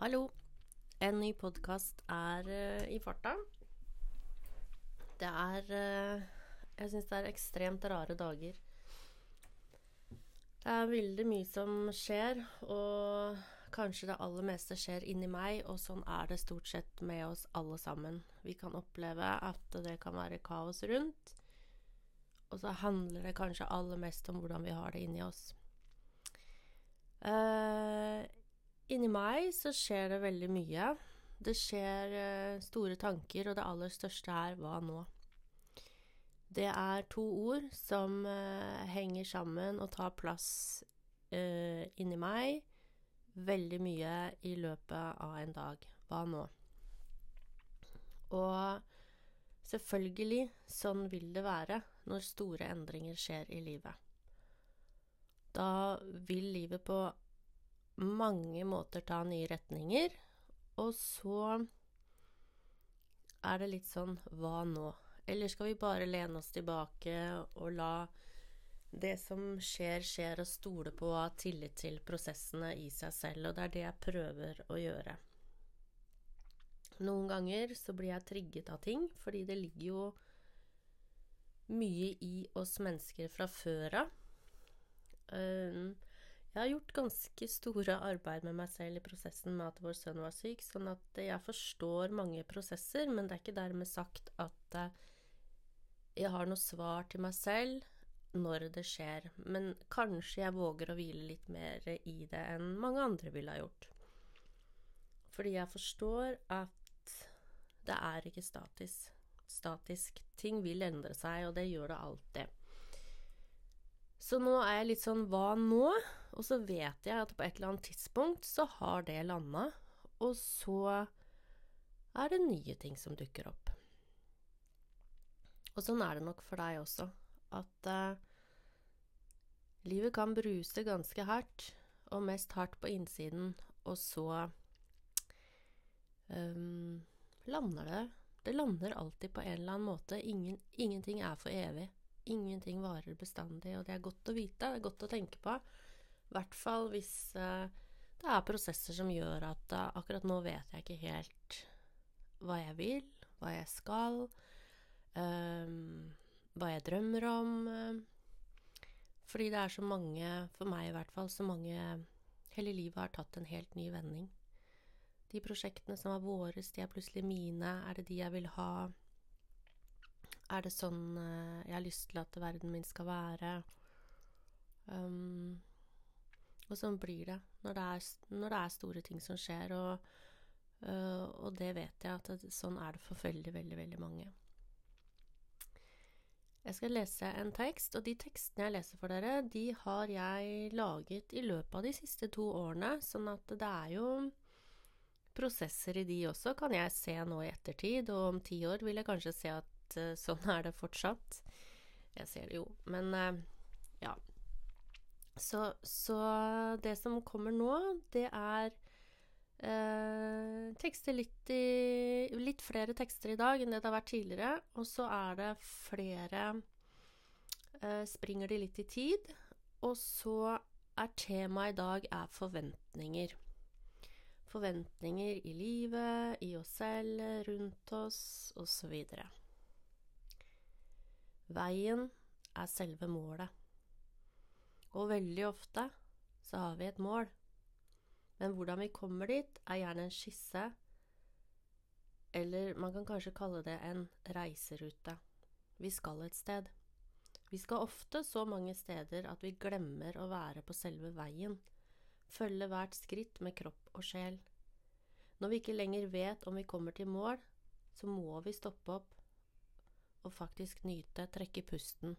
Hallo. En ny podkast er uh, i farta. Det er uh, Jeg syns det er ekstremt rare dager. Det er veldig mye som skjer, og kanskje det aller meste skjer inni meg, og sånn er det stort sett med oss alle sammen. Vi kan oppleve at det kan være kaos rundt, og så handler det kanskje aller mest om hvordan vi har det inni oss. Uh, inni meg så skjer det veldig mye. Det skjer uh, store tanker, og det aller største er hva nå? Det er to ord som uh, henger sammen og tar plass uh, inni meg veldig mye i løpet av en dag. Hva nå? Og selvfølgelig, sånn vil det være når store endringer skjer i livet. Da vil livet på mange måter ta nye retninger, og så er det litt sånn hva nå? Eller skal vi bare lene oss tilbake og la det som skjer, skjer, og stole på og ha tillit til prosessene i seg selv? Og det er det jeg prøver å gjøre. Noen ganger så blir jeg trigget av ting, fordi det ligger jo mye i oss mennesker fra før av. Um, jeg har gjort ganske store arbeid med meg selv i prosessen med at vår sønn var syk, sånn at jeg forstår mange prosesser, men det er ikke dermed sagt at eh, jeg har noe svar til meg selv når det skjer. Men kanskje jeg våger å hvile litt mer i det enn mange andre ville ha gjort. Fordi jeg forstår at det er ikke statisk. statisk. Ting vil endre seg, og det gjør det alltid. Så nå er jeg litt sånn hva nå? Og så vet jeg at på et eller annet tidspunkt så har det landa, og så er det nye ting som dukker opp. Og sånn er det nok for deg også, at uh, livet kan bruse ganske hardt, og mest hardt på innsiden, og så um, lander det Det lander alltid på en eller annen måte. Ingen, ingenting er for evig. Ingenting varer bestandig, og det er godt å vite, det er godt å tenke på. I hvert fall hvis uh, det er prosesser som gjør at uh, akkurat nå vet jeg ikke helt hva jeg vil, hva jeg skal, um, hva jeg drømmer om. Uh, fordi det er så mange, for meg i hvert fall, så mange Hele livet har tatt en helt ny vending. De prosjektene som var våres, de er plutselig mine. Er det de jeg vil ha? Er det sånn jeg har lyst til at verden min skal være? Um, og sånn blir det når det er, når det er store ting som skjer, og, uh, og det vet jeg at det, sånn er det for veldig, veldig, veldig mange. Jeg skal lese en tekst, og de tekstene jeg leser for dere, de har jeg laget i løpet av de siste to årene, sånn at det er jo prosesser i de også, kan jeg se nå i ettertid, og om ti år vil jeg kanskje se at uh, sånn er det fortsatt. Jeg ser det jo, men uh, ja. Så, så, det som kommer nå, det er eh, tekster litt i Litt flere tekster i dag enn det det har vært tidligere. Og så er det flere Springer de litt i tid. Og så er temaet i dag er forventninger. Forventninger i livet, i oss selv, rundt oss, osv. Veien er selve målet. Og veldig ofte så har vi et mål. Men hvordan vi kommer dit, er gjerne en skisse, eller man kan kanskje kalle det en reiserute. Vi skal et sted. Vi skal ofte så mange steder at vi glemmer å være på selve veien, følge hvert skritt med kropp og sjel. Når vi ikke lenger vet om vi kommer til mål, så må vi stoppe opp og faktisk nyte, trekke pusten.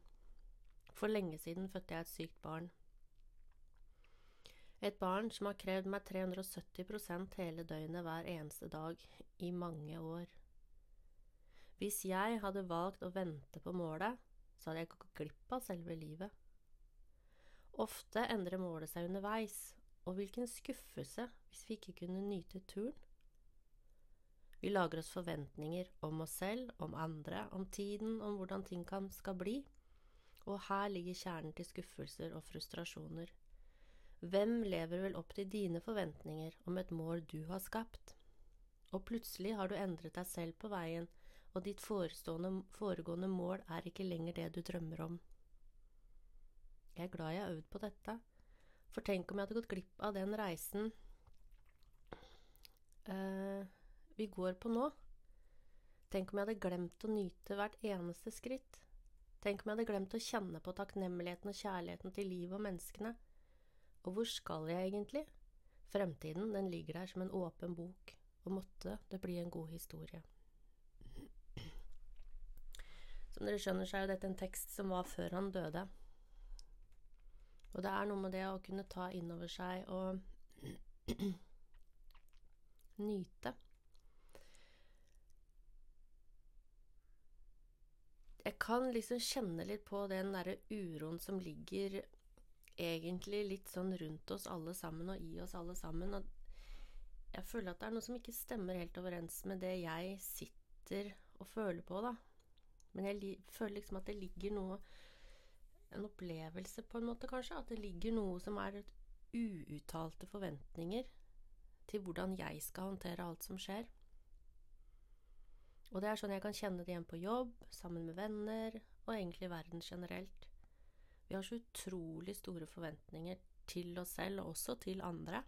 For lenge siden fødte jeg et sykt barn. Et barn som har krevd meg 370% hele døgnet hver eneste dag i mange år. Hvis jeg hadde valgt å vente på målet, så hadde jeg gått glipp av selve livet. Ofte endrer målet seg underveis, og hvilken skuffelse hvis vi ikke kunne nyte turen. Vi lager oss forventninger om oss selv, om andre, om tiden, om hvordan ting kan, skal bli. Og her ligger kjernen til skuffelser og frustrasjoner. Hvem lever vel opp til dine forventninger om et mål du har skapt? Og plutselig har du endret deg selv på veien, og ditt foregående mål er ikke lenger det du drømmer om. Jeg er glad jeg har øvd på dette, for tenk om jeg hadde gått glipp av den reisen uh, vi går på nå. Tenk om jeg hadde glemt å nyte hvert eneste skritt. Tenk om jeg hadde glemt å kjenne på takknemligheten og kjærligheten til livet og menneskene. Og hvor skal jeg egentlig? Fremtiden, den ligger der som en åpen bok, og måtte det bli en god historie. Som dere skjønner, så er jo dette en tekst som var før han døde. Og det er noe med det å kunne ta inn over seg og nyte. Jeg kan liksom kjenne litt på den derre uroen som ligger egentlig litt sånn rundt oss alle sammen og i oss alle sammen. Og jeg føler at det er noe som ikke stemmer helt overens med det jeg sitter og føler på, da. Men jeg føler liksom at det ligger noe En opplevelse, på en måte, kanskje. At det ligger noe som er uuttalte forventninger til hvordan jeg skal håndtere alt som skjer. Og det er sånn jeg kan kjenne det igjen på jobb, sammen med venner, og egentlig verden generelt. Vi har så utrolig store forventninger til oss selv, og også til andre.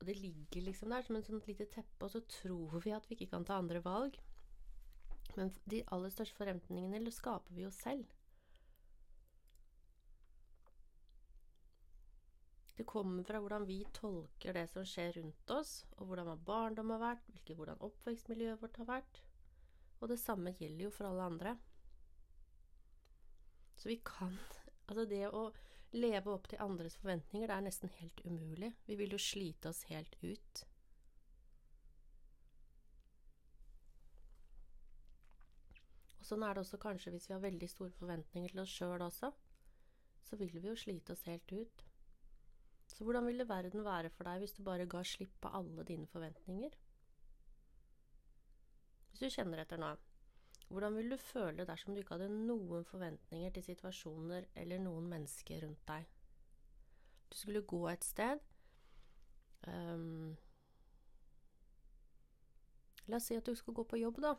Og det ligger liksom der som en sånn lite teppe, og så tror vi at vi ikke kan ta andre valg. Men de aller største forventningene skaper vi jo selv. Det kommer fra hvordan vi tolker det som skjer rundt oss, og hvordan vår barndom har vært, hvilke, hvordan oppvekstmiljøet vårt har vært. Og det samme gjelder jo for alle andre. Så vi kan Altså, det å leve opp til andres forventninger, det er nesten helt umulig. Vi vil jo slite oss helt ut. Og sånn er det også kanskje hvis vi har veldig store forventninger til oss sjøl også. Så vil vi jo slite oss helt ut. Så hvordan ville verden være for deg hvis du bare ga slipp på alle dine forventninger? Hvis du kjenner etter nå, hvordan ville du føle dersom du ikke hadde noen forventninger til situasjoner eller noen mennesker rundt deg? Du skulle gå et sted um, La oss si at du skal gå på jobb, da.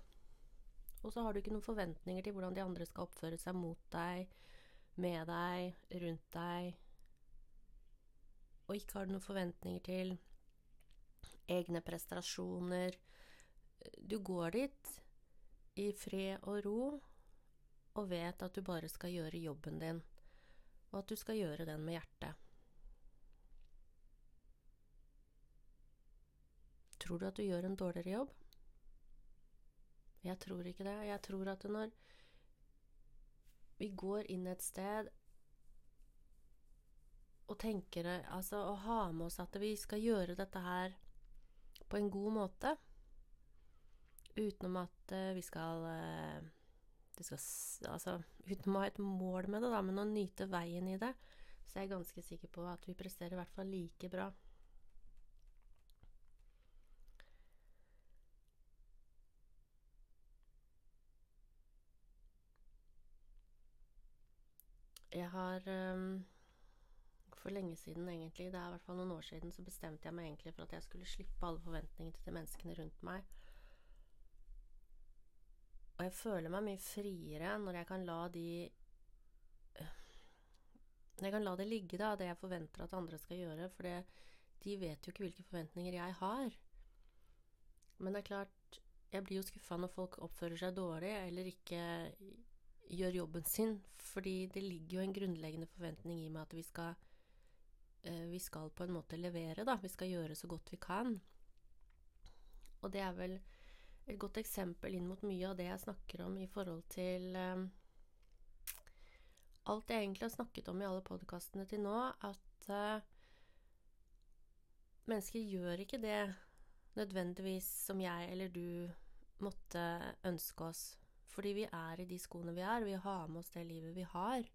Og så har du ikke noen forventninger til hvordan de andre skal oppføre seg mot deg, med deg, rundt deg, og ikke har noen forventninger til egne prestasjoner. Du går dit i fred og ro og vet at du bare skal gjøre jobben din, og at du skal gjøre den med hjertet. Tror du at du gjør en dårligere jobb? Jeg tror ikke det. Jeg tror at når vi går inn et sted og tenker Altså å ha med oss at vi skal gjøre dette her på en god måte. Utenom at uh, vi skal, uh, skal Altså utenom å ha et mål med det, da, men å nyte veien i det, så jeg er ganske sikker på at vi presterer i hvert fall like bra. Jeg har um, for lenge siden, egentlig. Det er i hvert fall noen år siden så bestemte jeg meg egentlig for at jeg skulle slippe alle forventningene til de menneskene rundt meg. Og jeg føler meg mye friere når jeg kan la de Når jeg kan la det ligge, da, det jeg forventer at andre skal gjøre. For de vet jo ikke hvilke forventninger jeg har. Men det er klart, jeg blir jo skuffa når folk oppfører seg dårlig eller ikke gjør jobben sin, fordi det ligger jo en grunnleggende forventning i meg at vi skal vi skal på en måte levere, da. Vi skal gjøre så godt vi kan. Og det er vel et godt eksempel inn mot mye av det jeg snakker om i forhold til um, alt jeg egentlig har snakket om i alle podkastene til nå, at uh, mennesker gjør ikke det nødvendigvis som jeg eller du måtte ønske oss. Fordi vi er i de skoene vi er, vi har med oss det livet vi har.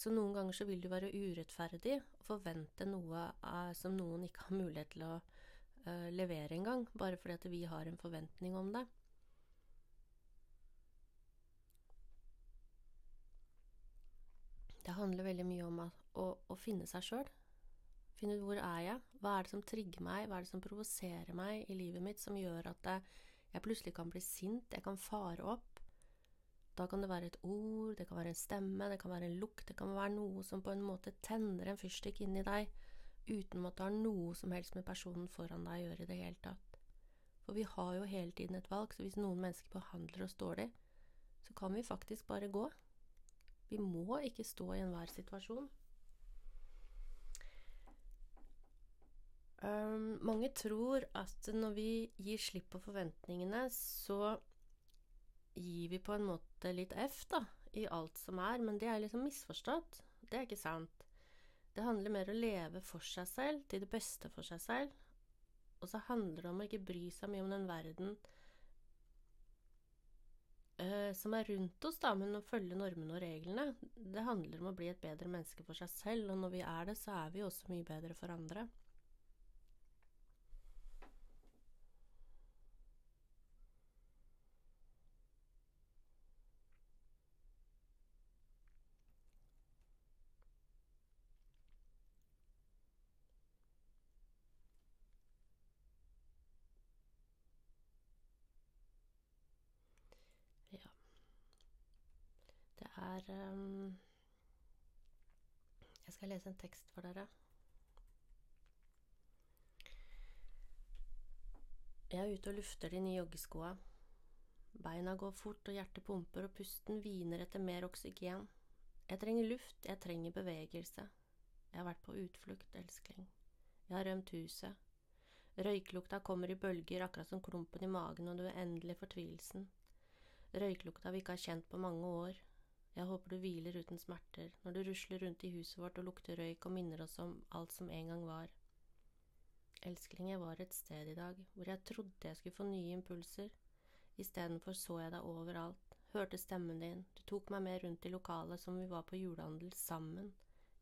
Så noen ganger så vil det være urettferdig å forvente noe uh, som noen ikke har mulighet til å uh, levere engang, bare fordi at vi har en forventning om det. Det handler veldig mye om å, å, å finne seg sjøl. Finne ut hvor er jeg? Hva er det som trigger meg? Hva er det som provoserer meg i livet mitt, som gjør at jeg plutselig kan bli sint, jeg kan fare opp? Da kan det være et ord, det kan være en stemme, det kan være en lukt, det kan være noe som på en måte tenner en fyrstikk inni deg, uten at det har noe som helst med personen foran deg å gjøre i det hele tatt. For vi har jo hele tiden et valg, så hvis noen mennesker behandler oss dårlig, så kan vi faktisk bare gå. Vi må ikke stå i enhver situasjon. Um, mange tror at når vi gir slipp på forventningene, så gir vi på en måte litt F da, i alt som er, men det er liksom misforstått. Det er ikke sant. Det handler mer om å leve for seg selv, til det beste for seg selv. Og så handler det om å ikke bry seg mye om den verden uh, som er rundt oss, da, men å følge normene og reglene. Det handler om å bli et bedre menneske for seg selv, og når vi er det, så er vi også mye bedre for andre. Er um, Jeg skal lese en tekst for dere. Jeg er ute og lufter de nye joggeskoa. Beina går fort, og hjertet pumper, og pusten hviner etter mer oksygen. Jeg trenger luft, jeg trenger bevegelse. Jeg har vært på utflukt, elskling. Jeg har rømt huset. Røyklukta kommer i bølger, akkurat som klumpen i magen og den uendelige fortvilelsen. Røyklukta vi ikke har kjent på mange år, jeg håper du hviler uten smerter når du rusler rundt i huset vårt og lukter røyk og minner oss om alt som en gang var. Elskling, jeg var et sted i dag hvor jeg trodde jeg skulle få nye impulser. Istedenfor så jeg deg overalt, hørte stemmen din, du tok meg med rundt i lokalet som vi var på julehandel sammen.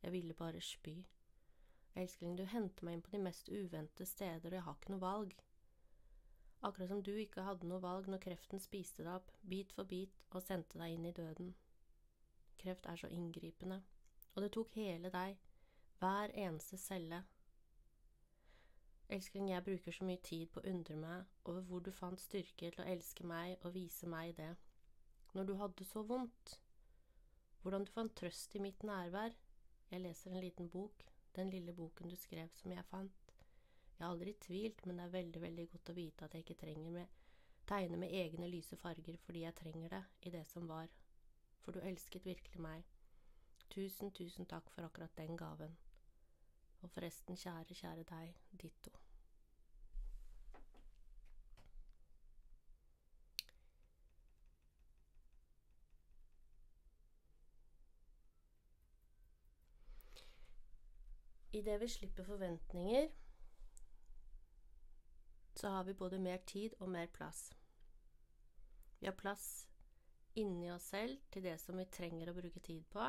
Jeg ville bare spy. Elskling, du henter meg inn på de mest uventede steder, og jeg har ikke noe valg. Akkurat som du ikke hadde noe valg når kreften spiste deg opp, bit for bit, og sendte deg inn i døden. Kreft er så inngripende, og det tok hele deg, hver eneste celle. Elskling, jeg bruker så mye tid på å undre meg over hvor du fant styrke til å elske meg og vise meg det, når du hadde så vondt. Hvordan du fant trøst i mitt nærvær. Jeg leser en liten bok, den lille boken du skrev som jeg fant. Jeg har aldri tvilt, men det er veldig, veldig godt å vite at jeg ikke trenger med, tegne med egne lyse farger fordi jeg trenger det i det som var for du elsket virkelig meg. Tusen, tusen takk for akkurat den gaven. Og forresten, kjære, kjære deg, ditto. Idet vi slipper forventninger, så har vi både mer tid og mer plass. Vi har plass inni oss selv til det som vi trenger å bruke tid på.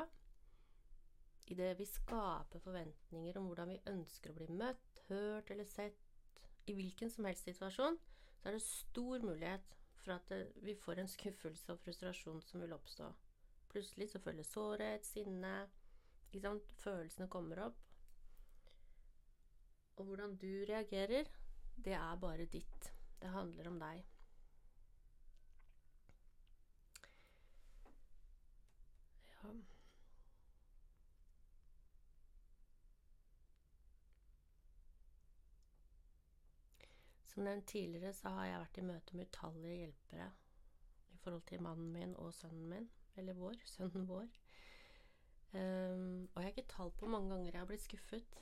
I det vi skaper forventninger om hvordan vi ønsker å bli møtt, hørt eller sett, i hvilken som helst situasjon, så er det stor mulighet for at vi får en skuffelse og frustrasjon som vil oppstå. Plutselig så føler sårhet, sinne ikke sant? Følelsene kommer opp. Og hvordan du reagerer, det er bare ditt. Det handler om deg. Som nevnt tidligere så har jeg vært i møte med utallige hjelpere i forhold til mannen min og sønnen min, eller vår, sønnen vår. Um, og jeg har ikke tall på hvor mange ganger jeg har blitt skuffet.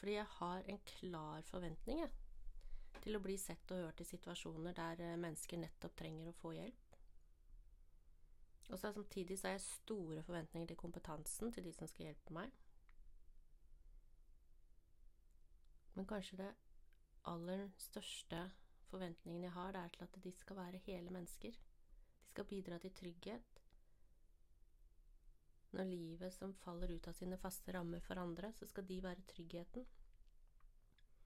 Fordi jeg har en klar forventning jeg, til å bli sett og hørt i situasjoner der eh, mennesker nettopp trenger å få hjelp. Og så samtidig så har jeg store forventninger til kompetansen til de som skal hjelpe meg. Men kanskje det aller største forventningen jeg har, det er til at de skal være hele mennesker. De skal bidra til trygghet. Når livet som faller ut av sine faste rammer for andre, så skal de være tryggheten.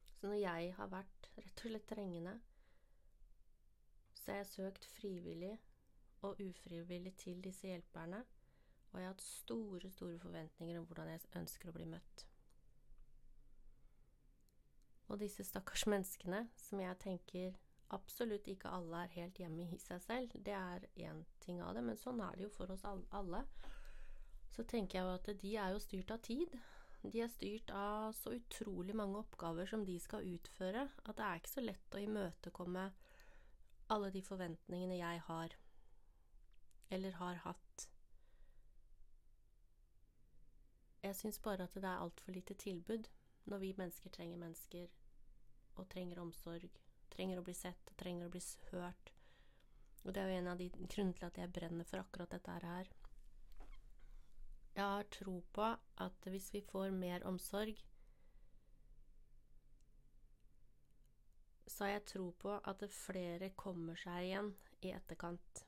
Så når jeg har vært rett og slett trengende, så har jeg søkt frivillig og ufrivillig til disse hjelperne, og jeg har hatt store, store forventninger om hvordan jeg ønsker å bli møtt. Og disse stakkars menneskene, som jeg tenker absolutt ikke alle er helt hjemme i seg selv, det er én ting av det, men sånn er det jo for oss alle. Så tenker jeg jo at de er jo styrt av tid. De er styrt av så utrolig mange oppgaver som de skal utføre, at det er ikke så lett å imøtekomme alle de forventningene jeg har, eller har hatt. Jeg syns bare at det er altfor lite tilbud når vi mennesker trenger mennesker og trenger omsorg, trenger å bli sett trenger å bli hørt. Og det er jo en av de grunnene til at jeg brenner for akkurat dette her. Jeg har tro på at hvis vi får mer omsorg, så har jeg tro på at flere kommer seg igjen i etterkant.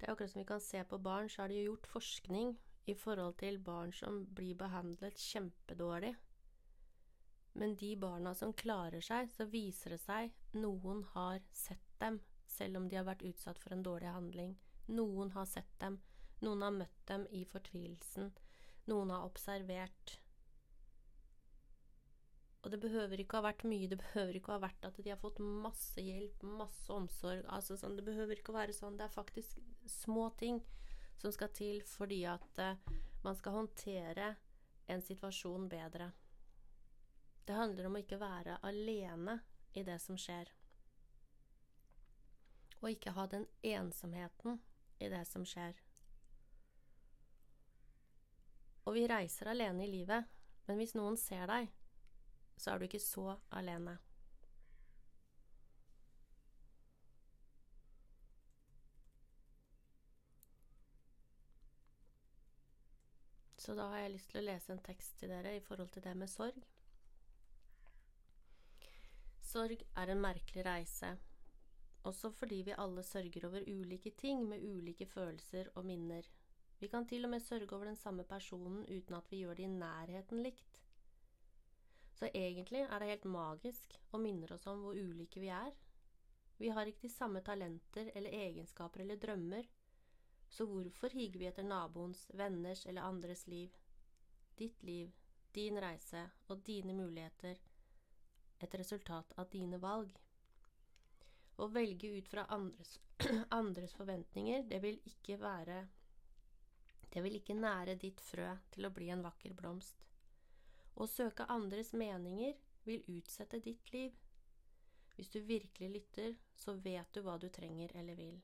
Det er akkurat som vi kan se på barn, så har de gjort forskning i forhold til barn som blir behandlet kjempedårlig. Men de barna som klarer seg, så viser det seg noen har sett dem, selv om de har vært utsatt for en dårlig handling. Noen har sett dem, noen har møtt dem i fortvilelsen, noen har observert. Og det behøver ikke å ha vært mye, det behøver ikke å ha vært at de har fått masse hjelp, masse omsorg. Altså sånn, det behøver ikke å være sånn. Det er faktisk små ting som skal til fordi at uh, man skal håndtere en situasjon bedre. Det handler om å ikke være alene i det som skjer. Og ikke ha den ensomheten i det som skjer. Og vi reiser alene i livet, men hvis noen ser deg, så er du ikke så alene. Så da har jeg lyst til å lese en tekst til dere i forhold til det med sorg. Sorg er en merkelig reise, også fordi vi alle sørger over ulike ting med ulike følelser og minner. Vi kan til og med sørge over den samme personen uten at vi gjør det i nærheten likt. Så egentlig er det helt magisk og minner oss om hvor ulike vi er. Vi har ikke de samme talenter eller egenskaper eller drømmer, så hvorfor higer vi etter naboens, venners eller andres liv? Ditt liv, din reise og dine muligheter, et resultat av dine valg. Å velge ut fra andres, andres forventninger, det vil ikke være Det vil ikke nære ditt frø til å bli en vakker blomst. Å søke andres meninger vil utsette ditt liv. Hvis du virkelig lytter, så vet du hva du trenger eller vil.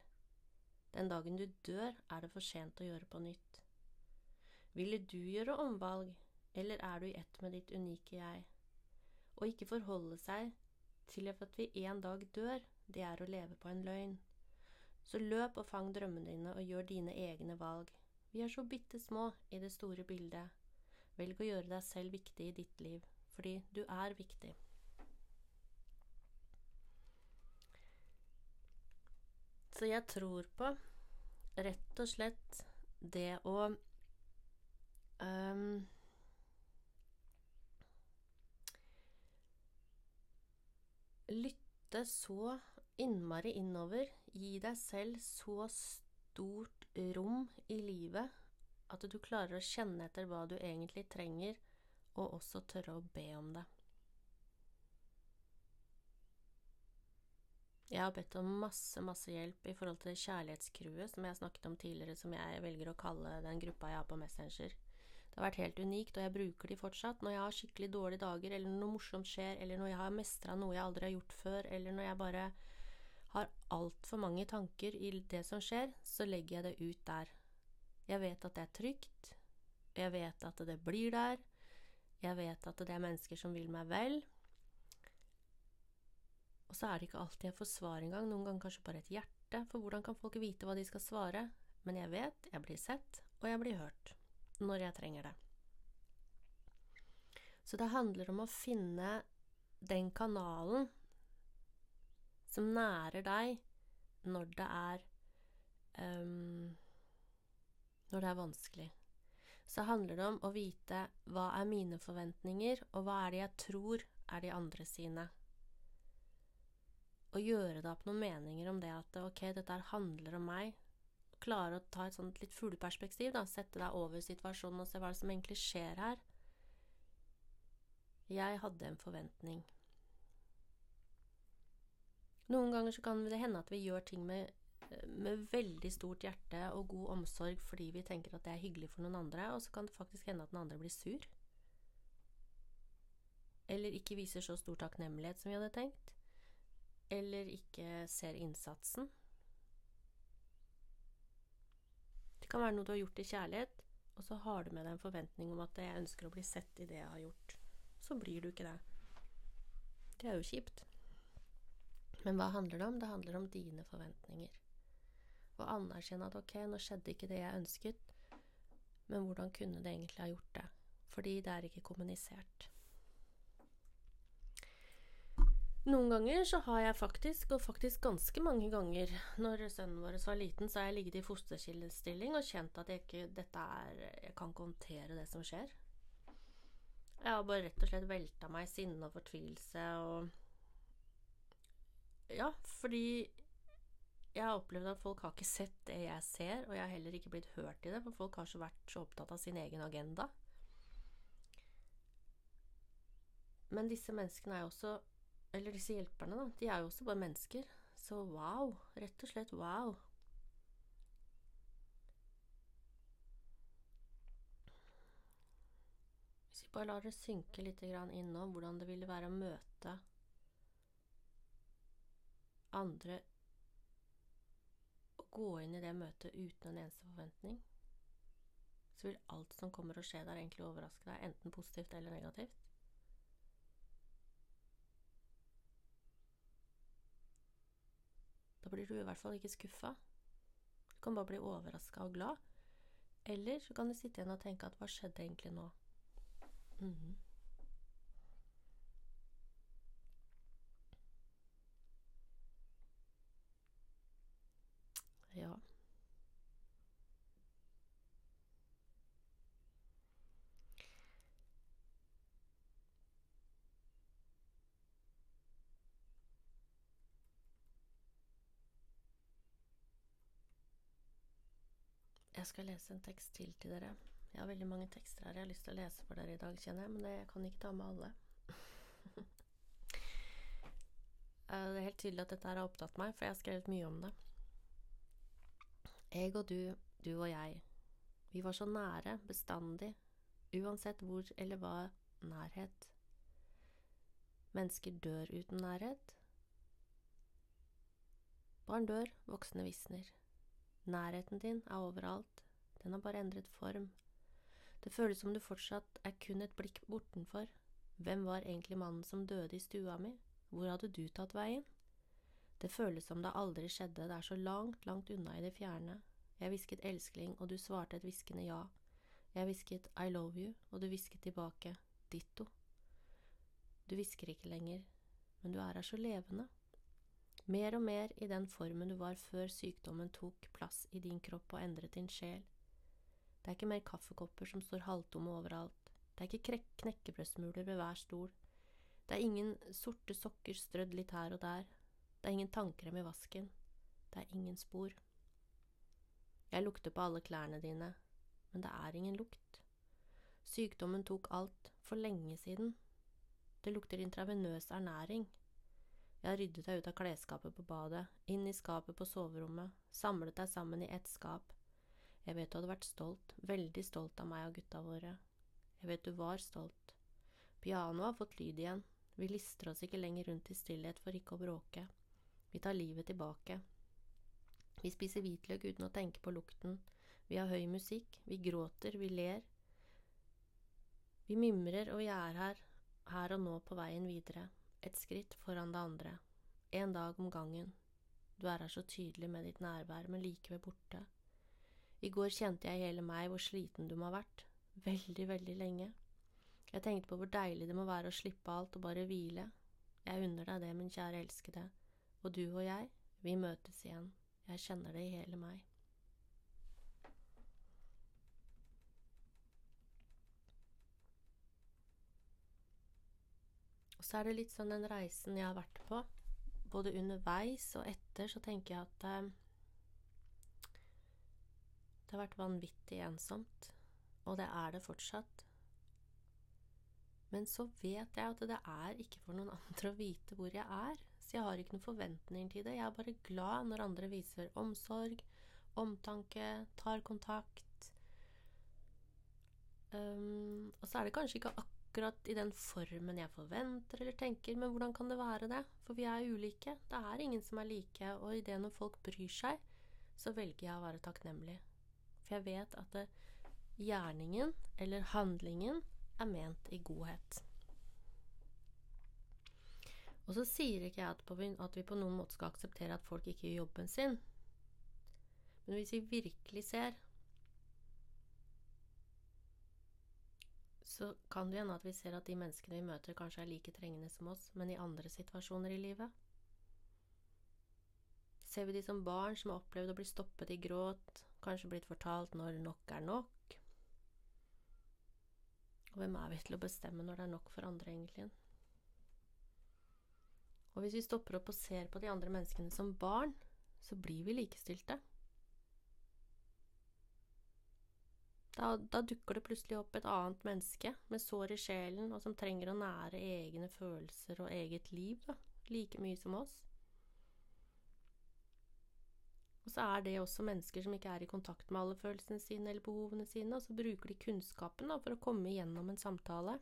Den dagen du dør, er det for sent å gjøre på nytt. Ville du gjøre omvalg, eller er du i ett med ditt unike jeg? Å ikke forholde seg til at vi en dag dør, det er å leve på en løgn. Så løp og fang drømmene dine og gjør dine egne valg. Vi er så bitte små i det store bildet. Velg å gjøre deg selv viktig i ditt liv, fordi du er viktig. Så jeg tror på rett og slett det å um, Lytte så innmari innover. Gi deg selv så stort rom i livet at du klarer å kjenne etter hva du egentlig trenger, og også tørre å be om det. Jeg har bedt om masse, masse hjelp i forhold til kjærlighetscrewet som jeg snakket om tidligere, som jeg velger å kalle den gruppa jeg har på Messenger. Det har vært helt unikt, og jeg bruker de fortsatt. Når jeg har skikkelig dårlige dager, eller noe morsomt skjer, eller når jeg har mestra noe jeg aldri har gjort før, eller når jeg bare har altfor mange tanker i det som skjer, så legger jeg det ut der. Jeg vet at det er trygt. Jeg vet at det blir der. Jeg vet at det er mennesker som vil meg vel. Og så er det ikke alltid jeg får svar engang, noen ganger kanskje bare et hjerte, for hvordan kan folk vite hva de skal svare? Men jeg vet, jeg blir sett, og jeg blir hørt når jeg trenger det. Så det handler om å finne den kanalen som nærer deg når det er um, når det er vanskelig, så handler det om å vite hva er mine forventninger, og hva er det jeg tror er de andre sine. Og gjøre deg opp noen meninger om det at ok, dette handler om meg. klare å ta et sånt litt fugleperspektiv, da, sette deg over situasjonen og se hva som egentlig skjer her. Jeg hadde en forventning. Noen ganger så kan det hende at vi gjør ting med, med veldig stort hjerte og god omsorg fordi vi tenker at det er hyggelig for noen andre, og så kan det faktisk hende at den andre blir sur. Eller ikke viser så stor takknemlighet som vi hadde tenkt. Eller ikke ser innsatsen. Det kan være noe du har gjort i kjærlighet, og så har du med deg en forventning om at jeg ønsker å bli sett i det jeg har gjort. Så blir du ikke det. Det er jo kjipt. Men hva handler det om? Det handler om dine forventninger. Å anerkjenne at ok, nå skjedde ikke det jeg ønsket, men hvordan kunne det egentlig ha gjort det? Fordi det er ikke kommunisert. Noen ganger så har jeg faktisk, og faktisk ganske mange ganger, når sønnen vår var liten, så har jeg ligget i fosterkildestilling og kjent at jeg ikke dette er Jeg kan ikke håndtere det som skjer. Jeg har bare rett og slett velta meg i sinne og fortvilelse og Ja, fordi jeg har opplevd at folk har ikke sett det jeg ser, og jeg har heller ikke blitt hørt i det, for folk har så vært så opptatt av sin egen agenda. Men disse menneskene er jo også eller disse hjelperne, da, de er jo også bare mennesker. Så wow. Rett og slett wow. Hvis vi bare lar det synke litt inn nå, hvordan det ville være å møte andre gå inn i det møtet uten en eneste forventning, så vil alt som kommer å skje der, egentlig overraske deg, enten positivt eller negativt. Da blir du i hvert fall ikke skuffa. Du kan bare bli overraska og glad. Eller så kan du sitte igjen og tenke at hva skjedde egentlig nå? Mm -hmm. Ja. Jeg skal lese en tekst til til dere. Jeg har veldig mange tekster her jeg har lyst til å lese for dere i dag, kjenner jeg, men jeg kan ikke ta med alle. Det er helt tydelig at dette har opptatt meg, for jeg har skrevet mye om det. Jeg og du, du og jeg, vi var så nære, bestandig, uansett hvor eller hva nærhet. Mennesker dør uten nærhet. Barn dør, voksne visner. Nærheten din er overalt, den har bare endret form. Det føles som du fortsatt er kun et blikk bortenfor. Hvem var egentlig mannen som døde i stua mi? Hvor hadde du tatt veien? Det føles som det aldri skjedde, det er så langt, langt unna i det fjerne. Jeg hvisket elskling, og du svarte et hviskende ja. Jeg hvisket I love you, og du hvisket tilbake ditto. Du hvisker ikke lenger, men du er her så levende. Mer og mer i den formen du var før sykdommen tok plass i din kropp og endret din sjel. Det er ikke mer kaffekopper som står halvtomme overalt. Det er ikke knekkebrødsmuler ved hver stol. Det er ingen sorte sokker strødd litt her og der. Det er ingen tannkrem i vasken. Det er ingen spor. Jeg lukter på alle klærne dine, men det er ingen lukt. Sykdommen tok alt, for lenge siden. Det lukter intravenøs ernæring. Jeg har ryddet deg ut av klesskapet på badet, inn i skapet på soverommet, samlet deg sammen i ett skap. Jeg vet du hadde vært stolt, veldig stolt av meg og gutta våre. Jeg vet du var stolt. Pianoet har fått lyd igjen, vi lister oss ikke lenger rundt i stillhet for ikke å bråke. Vi tar livet tilbake. Vi spiser hvitløk uten å tenke på lukten. Vi har høy musikk, vi gråter, vi ler. Vi mimrer, og vi er her, her og nå på veien videre et skritt foran det andre, en dag om gangen. Du er her så tydelig med ditt nærvær, men likevel borte. I går kjente jeg hele meg hvor sliten du må ha vært, veldig, veldig lenge. Jeg tenkte på hvor deilig det må være å slippe alt og bare hvile. Jeg unner deg det, min kjære elskede, og du og jeg, vi møtes igjen, jeg kjenner det i hele meg. Og så er det litt sånn den reisen jeg har vært på, både underveis og etter, så tenker jeg at eh, Det har vært vanvittig ensomt, og det er det fortsatt. Men så vet jeg at det er ikke for noen andre å vite hvor jeg er, så jeg har ikke noen forventninger til det. Jeg er bare glad når andre viser omsorg, omtanke, tar kontakt. Um, og så er det kanskje ikke akkurat i den formen jeg forventer eller tenker, men hvordan kan det være det? For vi er ulike. Det er ingen som er like, og i det når folk bryr seg, så velger jeg å være takknemlig. For jeg vet at det, gjerningen, eller handlingen, er ment i godhet. Og så sier ikke jeg at, vi på noen måte skal akseptere at folk ikke gjør jobben sin. Men hvis vi virkelig ser så kan det hende at vi ser at de menneskene vi møter, kanskje er like trengende som oss, men i andre situasjoner i livet. Ser vi de som barn som har opplevd å bli stoppet i gråt, kanskje blitt fortalt når nok er nok? Og hvem er vi til å bestemme når det er nok for andre, egentlig? Og hvis vi stopper opp og ser på de andre menneskene som barn, så blir vi likestilte. Da, da, dukker det plutselig opp et annet menneske med sår i sjelen, og som trenger å nære egne følelser og eget liv da, like mye som oss. Og så er det også mennesker som ikke er i kontakt med alle følelsene sine eller behovene sine, og så bruker de kunnskapen da, for å komme igjennom en samtale.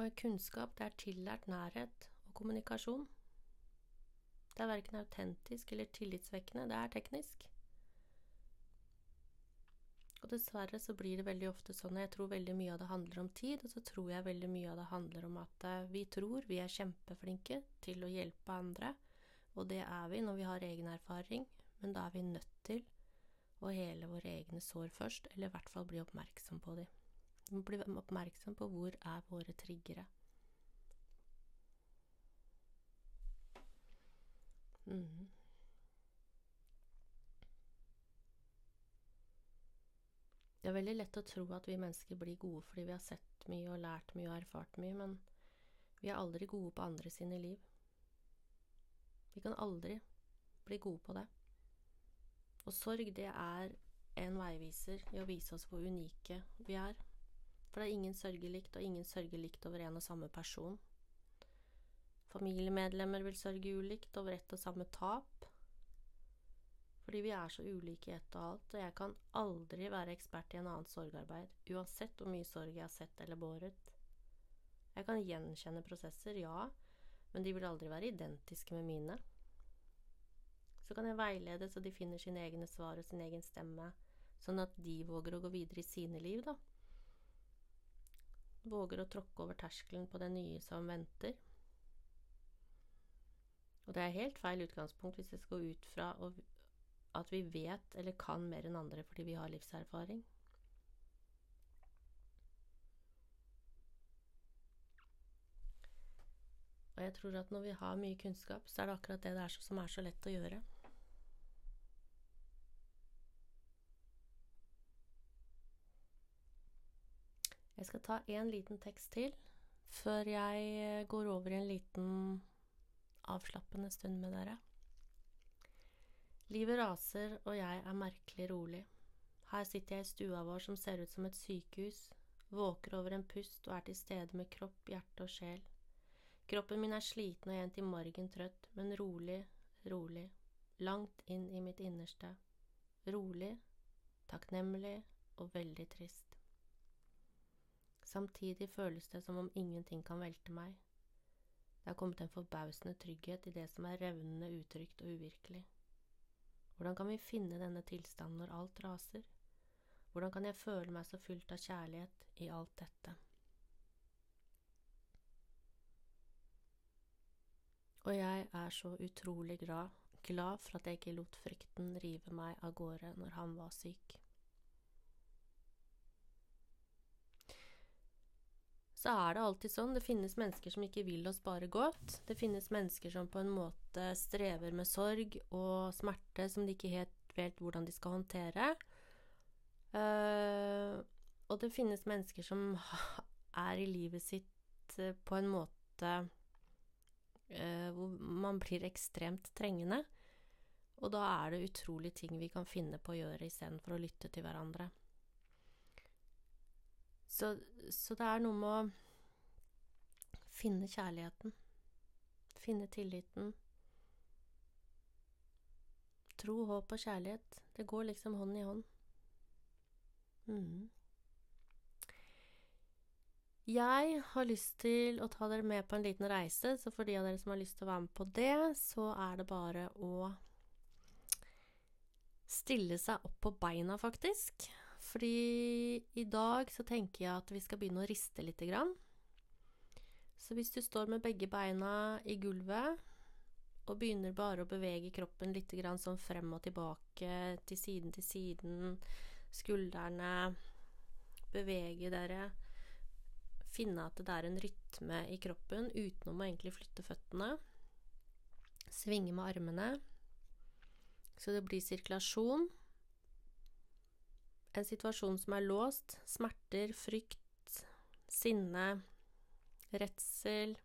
Og kunnskap, det er tillært nærhet og kommunikasjon. Det er verken autentisk eller tillitsvekkende, det er teknisk. Og dessverre så blir det veldig ofte sånn Jeg tror veldig mye av det handler om tid, og så tror jeg veldig mye av det handler om at uh, vi tror vi er kjempeflinke til å hjelpe andre, og det er vi når vi har egen erfaring, men da er vi nødt til å hele våre egne sår først, eller i hvert fall bli oppmerksom på dem. Vi må bli oppmerksom på hvor er våre triggere. Mm. Det er veldig lett å tro at vi mennesker blir gode fordi vi har sett mye og lært mye og erfart mye, men vi er aldri gode på andre sine liv. Vi kan aldri bli gode på det. Og sorg, det er en veiviser i å vise oss hvor unike vi er. For det er ingen sørger likt, og ingen sørger likt over en og samme person. Familiemedlemmer vil sørge ulikt over ett og samme tap. Fordi vi er så ulike i ett og alt, og jeg kan aldri være ekspert i en annen sorgarbeid, uansett hvor mye sorg jeg har sett eller båret. Jeg kan gjenkjenne prosesser, ja, men de vil aldri være identiske med mine. Så kan jeg veilede så de finner sine egne svar og sin egen stemme, sånn at de våger å gå videre i sine liv, da. Våger å tråkke over terskelen på det nye som venter. Og det er helt feil utgangspunkt hvis det skal ut fra at vi vet eller kan mer enn andre fordi vi har livserfaring. Og jeg tror at når vi har mye kunnskap, så er det akkurat det, det er som er så lett å gjøre. Jeg skal ta en liten tekst til før jeg går over i en liten avslappende stund med dere. Livet raser, og jeg er merkelig rolig. Her sitter jeg i stua vår som ser ut som et sykehus, våker over en pust og er til stede med kropp, hjerte og sjel. Kroppen min er sliten og en til margen trøtt, men rolig, rolig, langt inn i mitt innerste. Rolig, takknemlig og veldig trist. Samtidig føles det som om ingenting kan velte meg. Det har kommet en forbausende trygghet i det som er revnende utrygt og uvirkelig. Hvordan kan vi finne denne tilstanden når alt raser? Hvordan kan jeg føle meg så fylt av kjærlighet i alt dette? Og jeg er så utrolig glad, glad for at jeg ikke lot frykten rive meg av gårde når han var syk. Så er det alltid sånn. Det finnes mennesker som ikke vil oss bare godt. Det finnes mennesker som på en måte strever med sorg og smerte som de ikke helt vet hvordan de skal håndtere. Uh, og det finnes mennesker som er i livet sitt uh, på en måte uh, hvor man blir ekstremt trengende. Og da er det utrolig ting vi kan finne på å gjøre istedenfor å lytte til hverandre. Så, så det er noe med å finne kjærligheten. Finne tilliten. Tro, håp og kjærlighet. Det går liksom hånd i hånd. Mm. Jeg har lyst til å ta dere med på en liten reise, så for de av dere som har lyst til å være med på det, så er det bare å stille seg opp på beina, faktisk. Fordi i dag så tenker jeg at vi skal begynne å riste lite grann. Så hvis du står med begge beina i gulvet og begynner bare å bevege kroppen litt sånn frem og tilbake, til siden til siden, skuldrene Bevege dere finne at det er en rytme i kroppen utenom å egentlig flytte føttene. Svinge med armene, så det blir sirkulasjon. En situasjon som er låst. Smerter, frykt, sinne, redsel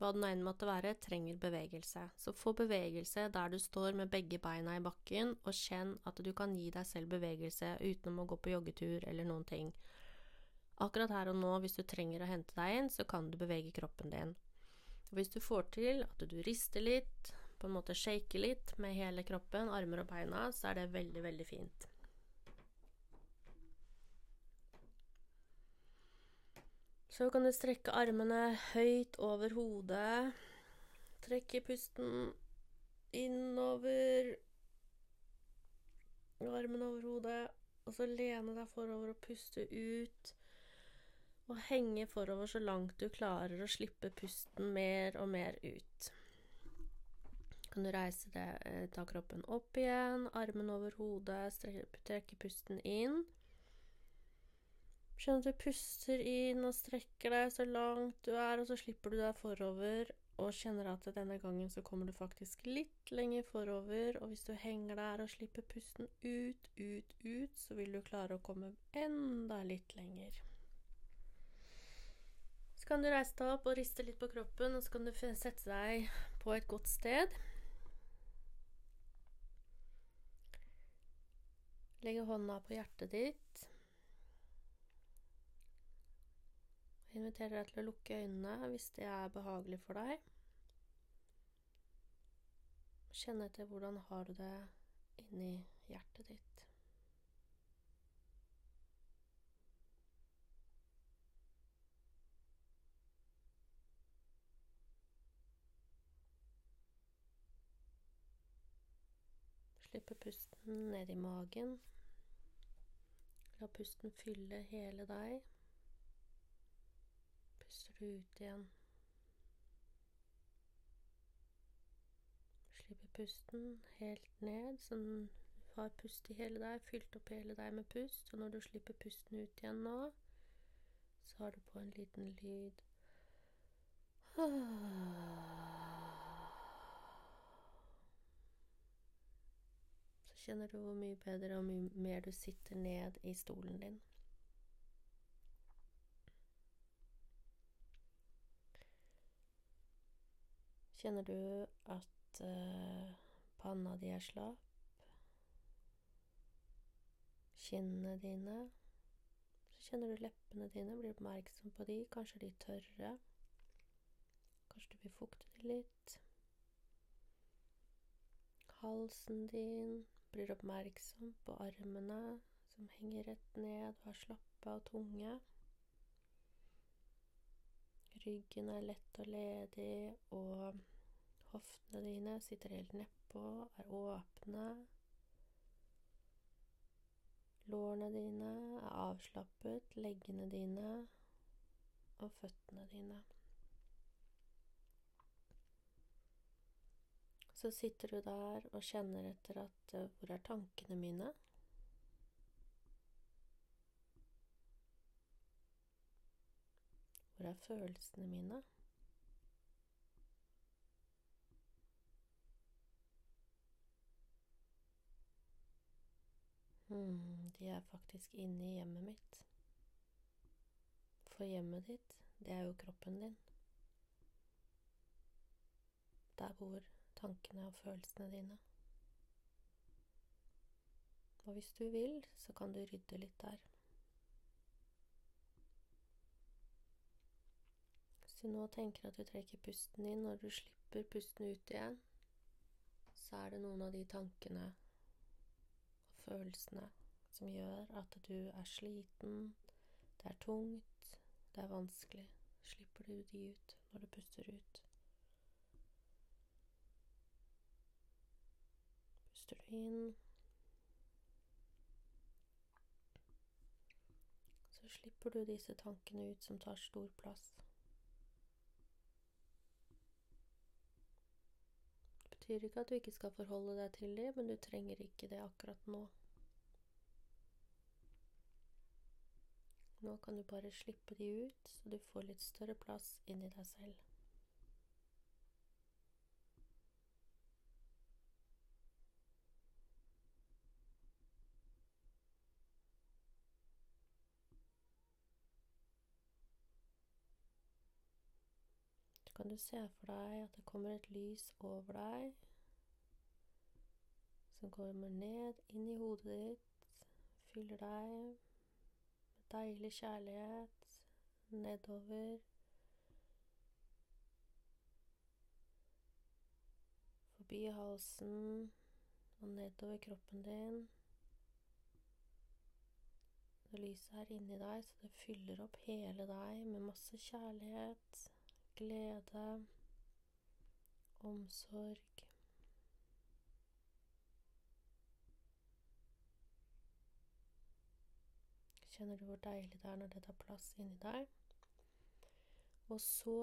Hva det nå enn måtte være, trenger bevegelse. Så få bevegelse der du står med begge beina i bakken, og kjenn at du kan gi deg selv bevegelse utenom å gå på joggetur eller noen ting. Akkurat her og nå, hvis du trenger å hente deg inn, så kan du bevege kroppen din. Hvis du får til at du rister litt, på en måte shake litt med hele kroppen, armer og beina, så er det veldig, veldig fint. Så kan du strekke armene høyt over hodet. Trekke pusten innover. Armen over hodet. Og så lene deg forover og puste ut og henge forover så langt du klarer å slippe pusten mer og mer ut. Kan du reise deg, eh, ta kroppen opp igjen, armen over hodet, trekke pusten inn. Skjønn at du puster inn og strekker deg så langt du er, og så slipper du deg forover og kjenner at denne gangen så kommer du faktisk litt lenger forover, og hvis du henger der og slipper pusten ut, ut, ut, så vil du klare å komme enda litt lenger Så kan du reise deg opp og riste litt på kroppen, og så kan du sette deg på et godt sted. Legge hånda på hjertet ditt. Jeg inviterer deg til å lukke øynene hvis det er behagelig for deg. Kjenne etter hvordan har du det inni hjertet ditt. Slippe pusten ned i magen. La pusten fylle hele deg. Puster du ut igjen. Slipper pusten helt ned, så den har pust i hele deg, fylt opp hele deg med pust. Og når du slipper pusten ut igjen nå, så har du på en liten lyd. Så kjenner du hvor mye bedre og mye mer du sitter ned i stolen din. Kjenner du at uh, panna di er slapp? Kinnene dine? Så kjenner du leppene dine, blir oppmerksom på de. Kanskje de tørre? Kanskje du vil fukte de litt? Halsen din blir oppmerksom på armene som henger rett ned og er slappe og tunge. Ryggen er lett og ledig, og hoftene dine sitter helt nedpå, er åpne. Lårene dine er avslappet, leggene dine og føttene dine. Så sitter du der og kjenner etter at uh, Hvor er tankene mine? Hvor er følelsene mine? Hmm, de er faktisk inne i hjemmet mitt. For hjemmet ditt, det er jo kroppen din. Der bor tankene og følelsene dine. Og hvis du vil, så kan du rydde litt der. Hvis du nå tenker at du trekker pusten inn når du slipper pusten ut igjen, så er det noen av de tankene og følelsene som gjør at du er sliten, det er tungt, det er vanskelig. Slipper du de ut når du puster ut? Puster du inn Så slipper du disse tankene ut som tar stor plass. Det betyr ikke at du ikke skal forholde deg til dem, men du trenger ikke det akkurat nå. Nå kan du bare slippe de ut, så du får litt større plass inni deg selv. Du se for deg at det kommer et lys over deg, som kommer ned inn i hodet ditt, fyller deg med deilig kjærlighet nedover. Forbi halsen og nedover kroppen din. Det lyset er inni deg, så det fyller opp hele deg med masse kjærlighet, glede, omsorg. Kjenner du hvor deilig det er når det tar plass inni deg? Og så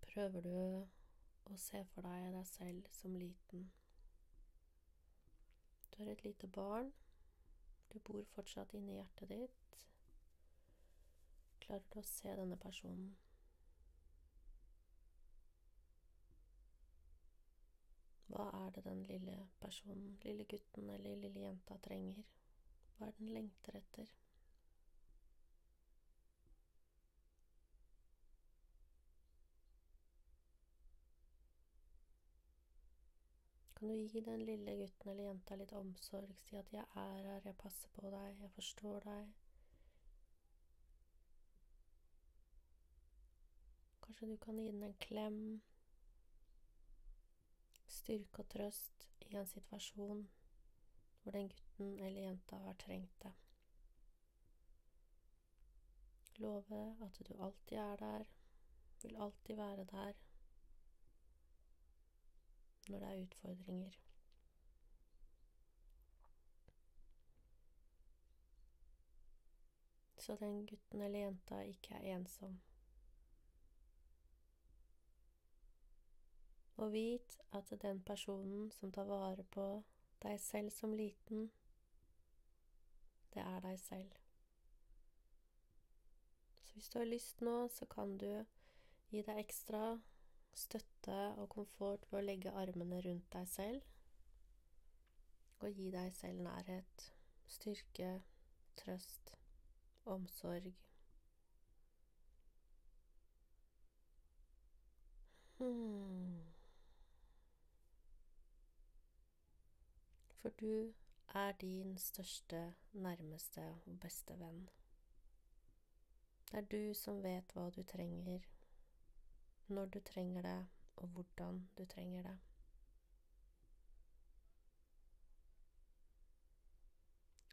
prøver du å se for deg deg selv som liten. Du er et lite barn. Du bor fortsatt inni hjertet ditt. Klarer du å se denne personen? Hva er det den lille personen, lille gutten eller lille jenta trenger? Hva er den lengter etter? Kan du gi den lille gutten eller jenta litt omsorg, si at 'jeg er her, jeg passer på deg, jeg forstår deg'? Kanskje du kan gi den en klem, styrke og trøst i en situasjon hvor den gutten eller jenta har trengt det. Love at du alltid er der, vil alltid være der når det er utfordringer. Så den gutten eller jenta ikke er ensom. Og vit at den personen som tar vare på deg selv som liten, det er deg selv. Så hvis du har lyst nå, så kan du gi deg ekstra støtte og komfort ved å legge armene rundt deg selv og gi deg selv nærhet, styrke, trøst, omsorg. Hmm. For du er din største, nærmeste og beste venn. Det er du som vet hva du trenger, når du trenger det, og hvordan du trenger det.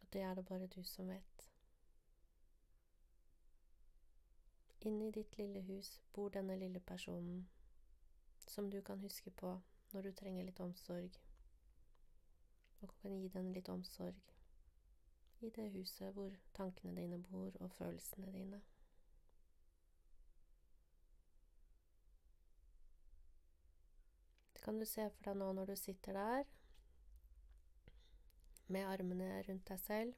Og det er det bare du som vet. Inni ditt lille hus bor denne lille personen som du kan huske på når du trenger litt omsorg, og kan gi den litt omsorg i det huset hvor tankene dine bor, og følelsene dine. Det kan du se for deg nå når du sitter der med armene rundt deg selv,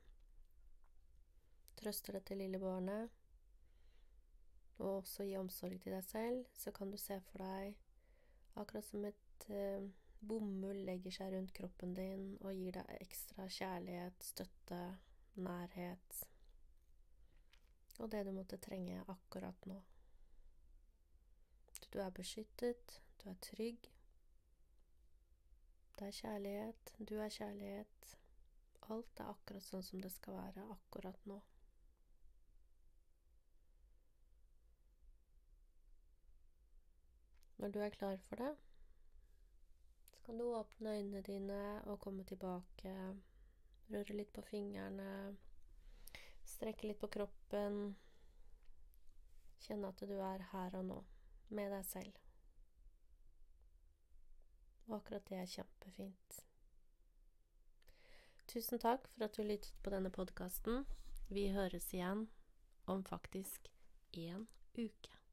trøster dette lille barnet, og også gi omsorg til deg selv, så kan du se for deg akkurat som et eh, bomull legger seg rundt kroppen din og gir deg ekstra kjærlighet, støtte, nærhet og det du måtte trenge akkurat nå. Du er beskyttet, du er trygg, Det er kjærlighet. Du er kjærlighet. Alt er akkurat sånn som det skal være akkurat nå. Når du er klar for det, kan du åpne øynene dine og komme tilbake. Røre litt på fingrene. Strekke litt på kroppen. Kjenne at du er her og nå, med deg selv. Og akkurat det er kjempefint. Tusen takk for at du lyttet på denne podkasten. Vi høres igjen om faktisk én uke.